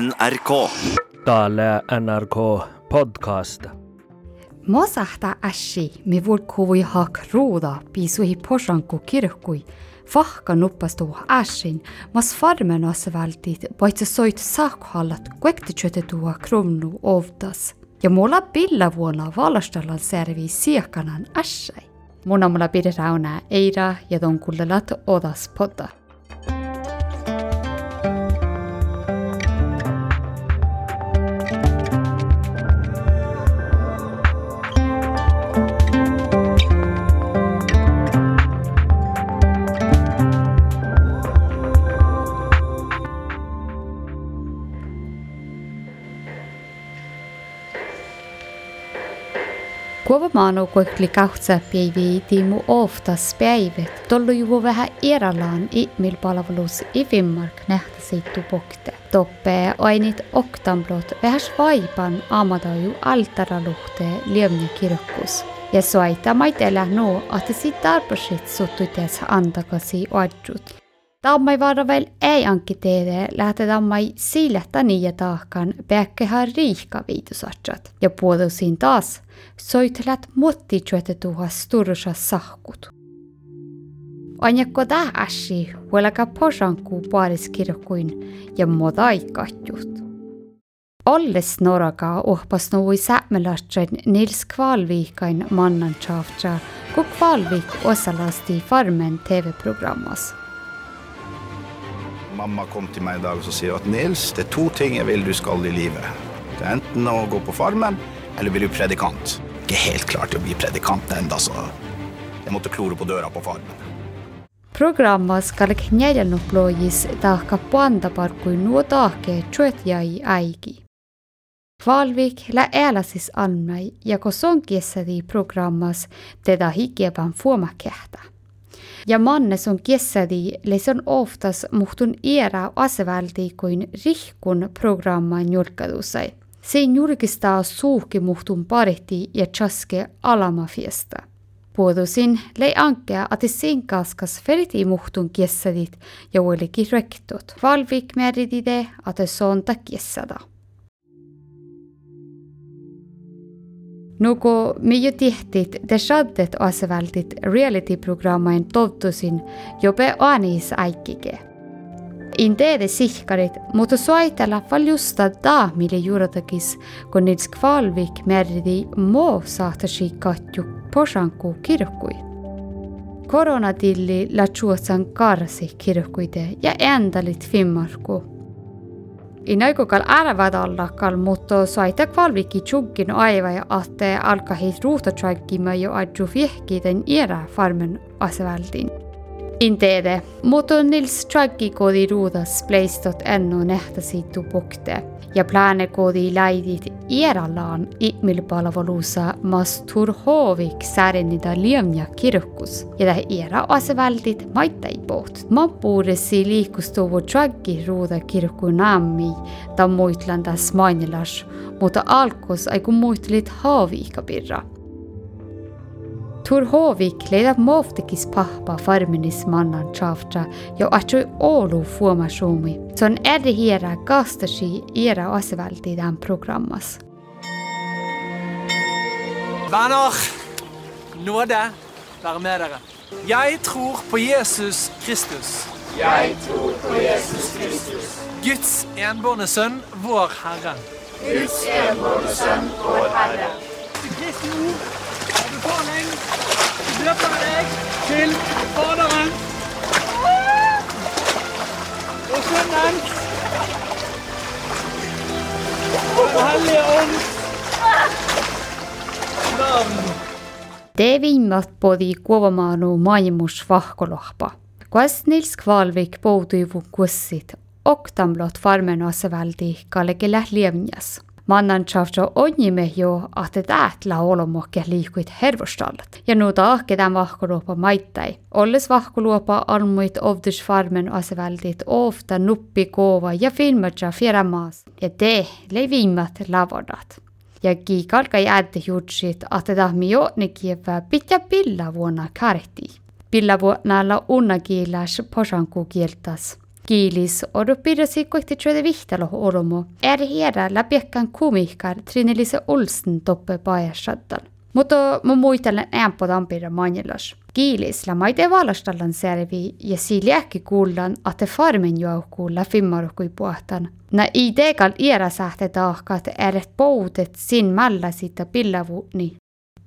NRK. Täällä NRK podcast. Mosahta ässi me vulkuvui hak ruuda piisuhi posanku kirkkui. Vahka nuppastu ässin, mas farmen asvaltit, paitsi soit saakhallat kuektityötetua krumnu ovtas. Ja mulla pilla vuonna valastalan servi siekanan ässai. Mun mulla pidetään eira ja ton kullelat odas potta. Kuopamaanukõhkli kahtsa päivi tiimu oftas päivät tollu juvu vähän eralaan ihmilpalvelus Ifinmark nähtäseittu pokte. Toppe ainit oktamblot vähäs vaipan aamataju altaraluhte liemne kirkkus ja soita maitele no, ahti siit tarpeeksi suttutes antakasi oadjut. Tammaivaaravel ei ankki teede lähte tammai siilehtä niitä tahkan peäkkehän riihkaviitusatsat ja puolusin taas soittelet mutti tuohas tursa sahkut. Anjakko tähäsi huolaka posankuu paariskirjokuin ja modaikatjut. Alles noraga uhpas nuui sämmelatsen Nils Kvalvikain mannantsaftra, kun Kvalvik osalasti Farmen TV-programmas. Mamma kom til meg i dag og sier at Nils, det er to ting jeg vil du skal i livet. Det er enten å gå på Farmen, eller bli predikant. Ikke helt klar til å bli predikant enda, så jeg måtte klore på døra på Farmen. Programma skal knädelnuplois taakka puantaparkui nuo taake tjuetjai äiki. Kvalvik lä eläsis annai ja kun sonkiessadi programmas teda hikiepan fuomakehtä. Ja manne sun kessadi leison oftas muhtun era asevälti kuin rihkun programman julkadusai. Sein julkistaa suuhki muhtun parihti ja chaske alamafiesta. Puodusin lei ankea, että sin kaskas feriti muhtun kessadit ja olikin rektut. Valvik meridide, että sonta kessada. Nuko me jo tihtit te shaddet asevältit reality-programmain tottusin jope anis äikkike. In teede sihkarit, mutta soitella valjusta da mille juuratakis, kun Nils Kvalvik merdi mo sahtasi katju posanku kirkkui. Koronatilli la karsi kirkkuite ja endalit fimmarku. Inaigogal äärevadallakal, mutta saita kvalviki tjunkin aiva ja ahte alkaa heit ruuhtotrankkimaan jo adju vihkiten iera farmen asevältin. Indeede, Motonill Strike'i ruudas pleistot ännu nähtäisitu pukte ja plaane koodi laidid ieralaan ilmilpalvelusa masturhoovik säärinida liemja kirkus ja ta iera asvaldid maitaid poolt. ma puurisin liikustuvu Strike'i ruuda kirku naami, ta muitlandas mainilas, mutta alkus aiku muitlit haaviika pirra. Turhovik leder Moftekis pahpa farminis mannan tjavtra jo atju olu fuomasuumi. Se on eri hiera kastasi iera asvalti tämän programmas. Venner, nåde være med dere. Jeg tror på Jesus Kristus. Jeg tror på Jesus Kristus, Guds enbårne sønn, vår Herre. Guds enbårne sønn, vår Herre. Kristi ord Varning! Löp på väg till badaren. Och sömnen. Halvåns Damn. Tevimmät podi kuovamaanu maimus vahkolohpa. Kas nils kvalvik poutuivu kussit, oktamlot farmenassa välti kallekin lählievnjas. mannantsafta onnimme jo, että täällä olomokke liikuit hervostallat. Ja nuuta ahkedan vahkoluopa maittai. Olles vahkoluopa almuit ovdysfarmen asevältit ofta nuppikoova ja filmatsa fjeramaas. Ja te levimmat lavodat. Ja kiikalka jäätte jutsit, että tahmi jootnikievää pitää pilla vuonna karhti. Pilla vuonna olla unnakiilas posankukieltas. Kiilis odoppidosi kohti työtä vihtalo oromo. Er hiera läpiekään komikar Trinelise Olsen toppe paajasattal. Mutta mä muistelen ämpö tampira manjelas. Kiilis la maite valastallan servi ja siili äkki kuullan, että farmen joukuulla fimmarukui puhtan. Na i tegal iera sähte tahkat eret poutet sin mällä siitä pillavuutni.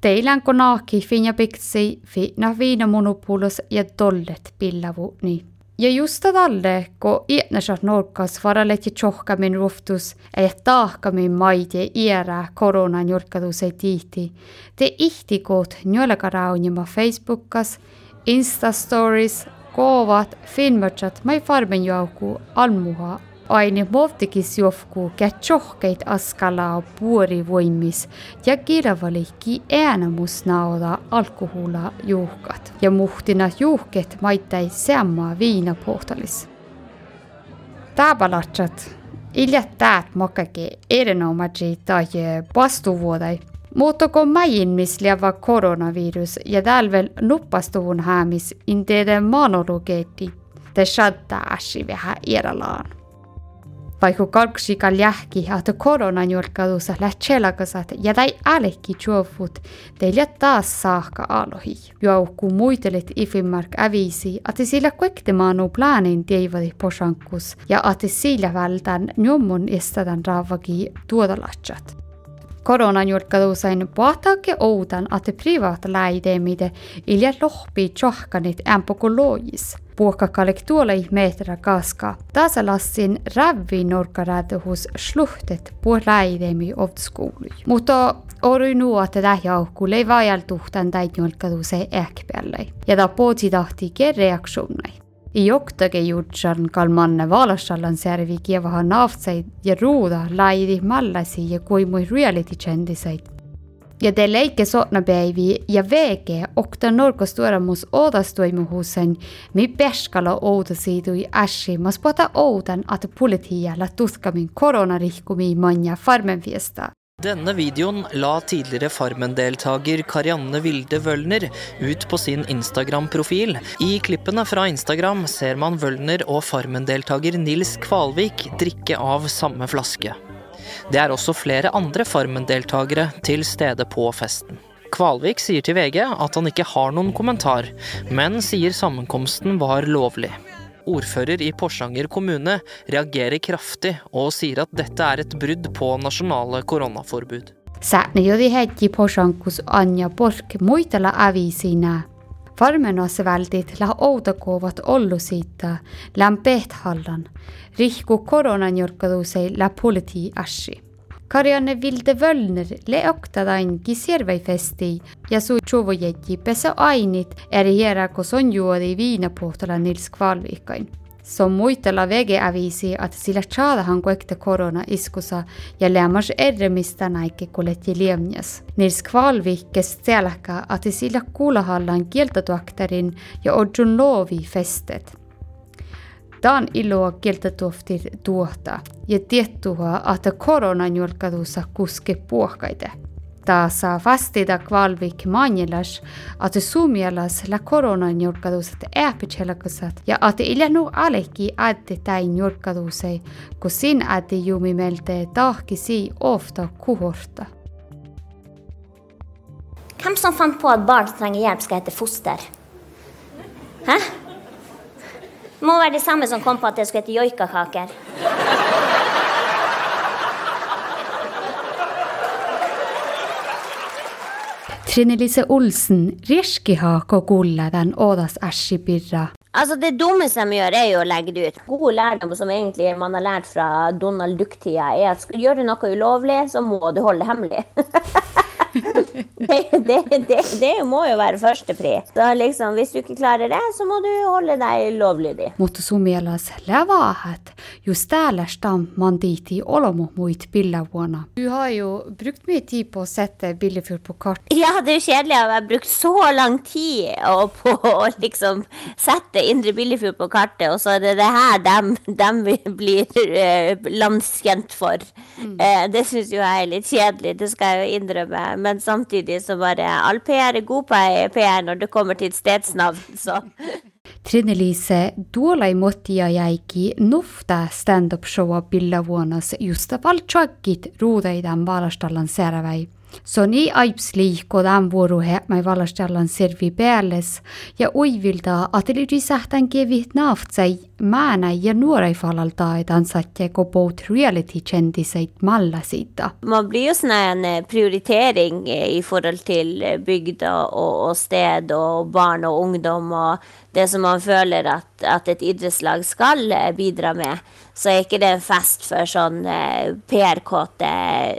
Teilän ko naakki finja piksi fi na viina monopolos ja tollet pillavuutni ja just tadalle, etnesat nurkas varaleti tšohkamin ruhtus, et tahkamin maid ja iera korona nurkaduse tihti. Te ihti kood njolega raunima Facebookas, Insta stories, koovad, filmõtsad, ma ei farmin jauku, almuha aine Baltikis johku kä tjohkeid askala puorivoimis ja kirjavalihki äänemus naoda alkohola juhkat ja muhtina juhket maitai sama viinapohtalis. Taabalatsat, hiljattain makagi erinomaisi tai vastuvuodai Muuttuko mäjinmis liava koronavirus ja talvel nuppastuvun häämis inteiden maanologeetti te shadda assi vähän eralaan. Vaikukkalksi kaljahki ahto koronan julkadusas läht chelakasat ja tai alehki juovut teillä taas saakka alohi. Jouhku muitelit ifimark ävisi, ati sillä kuektemaanu plaanin teivadi posankus ja ati sillä vältän njommon istadan raavaki tuodalatsat koronan julkadusain puhtaakke outan, että privaatläideemide ilja lohpii tjohkanit ämpokologis puhkakalektuolei meetra kaska. Tasalassin ravinurkarätö hus sluhtet puhlaidemi otskuului. Mutta ori nuote tähjauhku lei vajal tuhtan täitnulkaduse ehk peale. Ja ta pootsi tahti kerreaksunnai. Joktake jutsan kalmanne vaalassallan servi kievahan naavtseid ja ruuda laidi mallasi ja kuimui reality trendiseid ja te leike sotnapäivi ja veke okta norkos tuoramus oodastoimuhusen mi peskala outa siitui äsi mas pota outan at politialla tuskamin koronarihkumi manja farmenfiesta. Denne videoen la tidligere Farmen-deltaker Karianne Vilde Wølner ut på sin Instagram-profil. I klippene fra Instagram ser man Wølner og Farmen-deltaker Nils Kvalvik drikke av samme flaske. Det er også flere andre Farmen-deltakere til stede på festen. Kvalvik sier til VG at han ikke har noen kommentar, men sier sammenkomsten var lovlig. Ordfører i Porsanger kommune reagerer kraftig og sier at dette er et brudd på nasjonale koronaforbud. Sääni jodi hetki Porsankus Anja Bork muitella ävisinä. Varmenasvältit la outokuovat ollu siitä län pehthallan, rihku koronan jorkkadusei la politi ashi. Karjanne Vilde Völner le oktadan kisirveifesti ja suu tjuvujetti pesä ainit eri hierakos on juodi viinapuhtola nils kvalvikain. Som muitella vege avisi, että sillä tsaadahan kuekte korona iskusa ja lämmas erremistä näike kuleti liemjas. Nils Kvalvik kes selkä, että sillä kuulahallan kieltatuakterin ja odjun loovi festet. Dan iloa kieltätuofti tuota ja tiettua, että koronan julkadussa kuske puhkaite. Ta saa vastida kvalvik manjelas, että suomielas la koronan julkadusat ääpitselakasat ja että iljanu aleki äiti täin julkadusei, kun sin äiti jumi melte tahkisi ofta kuhorta. Hvem som fant på at barn som trenger hjelp, skal hete foster? Hæ? Må være det samme som kom på at det skulle hete joikakaker. Trinelise Olsen, riskiha ko den ådas ässipirra. Altså, Det dummeste de gjør, er jo å legge det ut. God lærdom som egentlig man har lært fra Donald Duck-tida, er at skal du gjøre noe ulovlig, så må du holde det hemmelig. det, det, det, må jo være førstepri. Så liksom, hvis du ikke klarer det, så må du holde deg lovlydig. Mutta sumielas lävahat just täällä stam manditi olomo muit pillavuonna. Du har jo brukt mye tid på å sette Billefjord på kart. Ja, det er jo kjedelig å ha brukt så lang tid på å liksom sette Indre Billefjord på kartet, og så er det det her de, blir eh, landskjent for. Eh, det syns jo jeg er litt kjedelig, det skal jeg jo innrømme. Men samtidig så bare all PR er god PR når det kommer til et stedsnavn, så Trine Lise, tuolla motia jäiki nufta stand-up showa pilla vuonas justa valtsakit ruudeidan valastallan särväi. Se nii aips liikko tämän vuorohe, mä valastellaan servi päälles, ja uivilta ateliri sähtän kevit naftsai määnä ja nuorei falalta, että ansatte kopout reality-kändiseit malla siitä. Man blir jo sånn en eh, prioritering eh, i forhold til eh, bygda og, og sted og barn og ungdom og det som man føler at, at et idrettslag skal eh, bidra med. Så er ikke det en fest for sånn eh, PR-kåte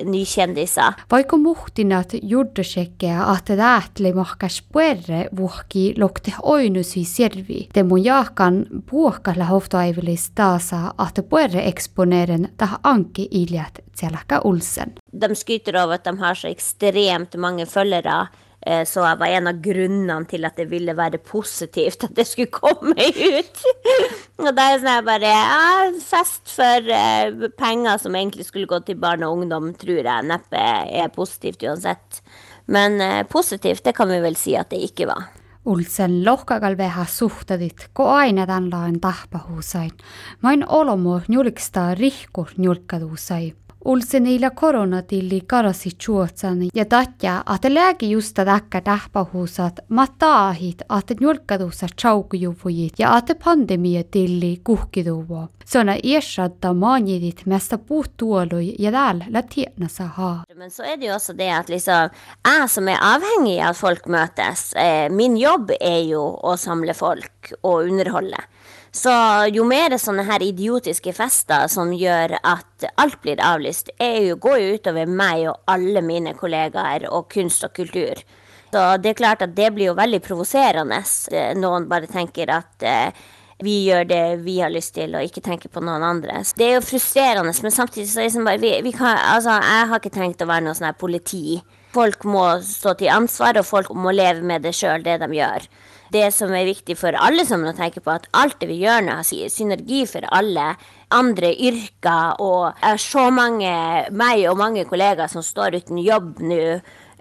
nykjendiser. Vaikka muhtinat juddasjekke at det ätli mahkas puerre vuhki lokte oinusi servi. Te mun jaakan puokkalla hoftaivilis taasa at puerre eksponeren tähän anki iljät tselaka ulsen. De skryter av at de har så ekstremt mange følgere. Eh, Så jeg var en av grunnene til at det ville være positivt at det skulle komme ut. Og da er jeg sånn her bare ja, Fest for eh, penger som egentlig skulle gå til barn og ungdom, tror jeg neppe er positivt uansett. Men eh, positivt, det kan vi vel si at det ikke var. Ulsen lohkagal vähän suhtadit, ko aina tämän lain tahpahuusain. Main olomo njulksta rihku njulkkaduusai. Ulsen niillä koronatilli karasi chuotsan ja tatja, at lääki justa täkkä tähpahuusat, mataahit, at että njulkkaduusa chaukujuvujit ja at pandemia tilli kuhkiduvo. Sona ersatta manjidit mesta puhtuolui ja täällä latiena saa. Men så er det jo også det at liksom, jeg som er avhengig av at folk møtes, eh, min jobb er jo å samle folk og underholde. Så jo mer sånne her idiotiske fester som gjør at alt blir avlyst, jo, går jo utover meg og alle mine kollegaer og kunst og kultur. Så det er klart at det blir jo veldig provoserende. Eh, Noen bare tenker at eh, vi gjør det vi har lyst til, og ikke tenker på noen andre. Det er jo frustrerende, men samtidig så er det liksom bare vi, vi kan, altså, Jeg har ikke tenkt å være noe sånn her politi. Folk må stå til ansvar, og folk må leve med det sjøl, det de gjør. Det som er viktig for alle som å tenke på, at alt det vi gjør nå, har synergi for alle andre yrker, og er så mange, meg og mange kollegaer som står uten jobb nå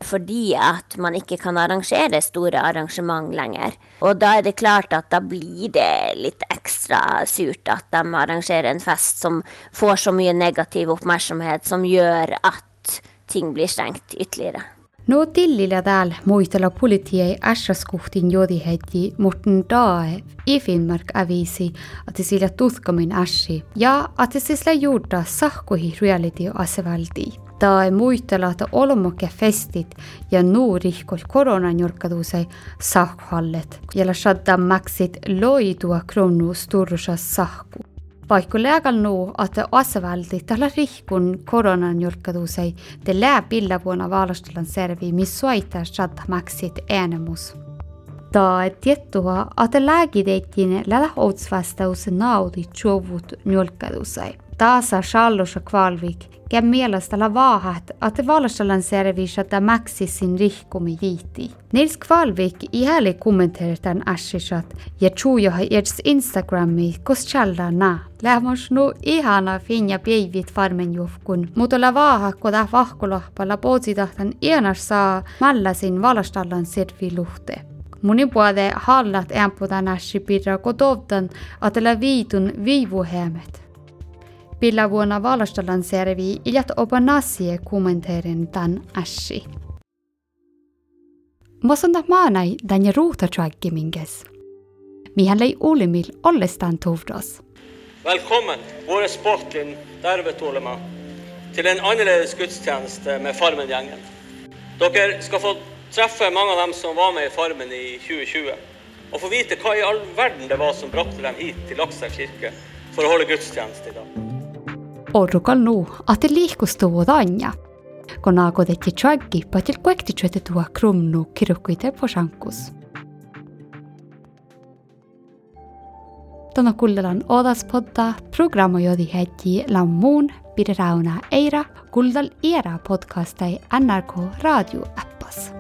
fordi at man ikke kan arrangere store arrangement lenger. Og da er det klart at da blir det litt ekstra surt at de arrangerer en fest som får så mye negativ oppmerksomhet, som gjør at ting blir stengt ytterligere. No tillillä täällä muistella politia ässäskuhtin jodihetti, mutta dae i Finnmark avisi, että sillä tutkamin ässi, ja että sillä juurda sahkuhi reality asevalti. Tai muistella, että olmokke festit ja nuurihkol koronan jorkkaduusei sahkuhallet, jolla shadda maksit loitua kronu sturrusas sahku. Vaikkolläkarna nu att asvaltit alla rihkun koronan julkadusei, te lää pillavuonna vaalastellan servi, mis suaita maksit äänemus. Ta tiettua, että lääkideittiin lälä otsvastaus naudit juovut julkadusei. Taasa shallosa kvalvik, gemmielastalla vaahat, että valsallan serviisata maksissin rihkumi viiti. Nils Kvalvik ihäli kommenteertan assisat ja tjuujoha jets Instagrami kos naa. Lähmos nu ihana finja päivit farmen jufkun, mutta la vaaha koda vahkulohpalla pootsidahtan ienas saa mallasin valastallan serviluhte. Mun puolella hallat ämputana pidra kotovtan, atella viitun viivuhämet. Pillä vuonna valastallan servi iljat opanasie kommenteerin tän ässi. Mosunda maanai tän ja ruuhta minges. Mihän lei ulimil ollestaan tuvdos. Velkommen, våre sportlin dervetolema, til en annerledes gudstjeneste med Farmen-gjengen. Dere skal få treffe mange av dem som var med i Farmen i 2020, og få vite hva i all verden det var som brakte dem hit til Lakselv kirke for å holde gudstjeneste i dag. Orruka nu att det liko stod anja. Kun aako tehti tšaggi, patil kuekti tšete tuua krumnu kirukuide pošankus. Tänä kullelan odas podda programma jodi heti lammuun pidä rauna eira kuldal era podcastai NRK radio appas.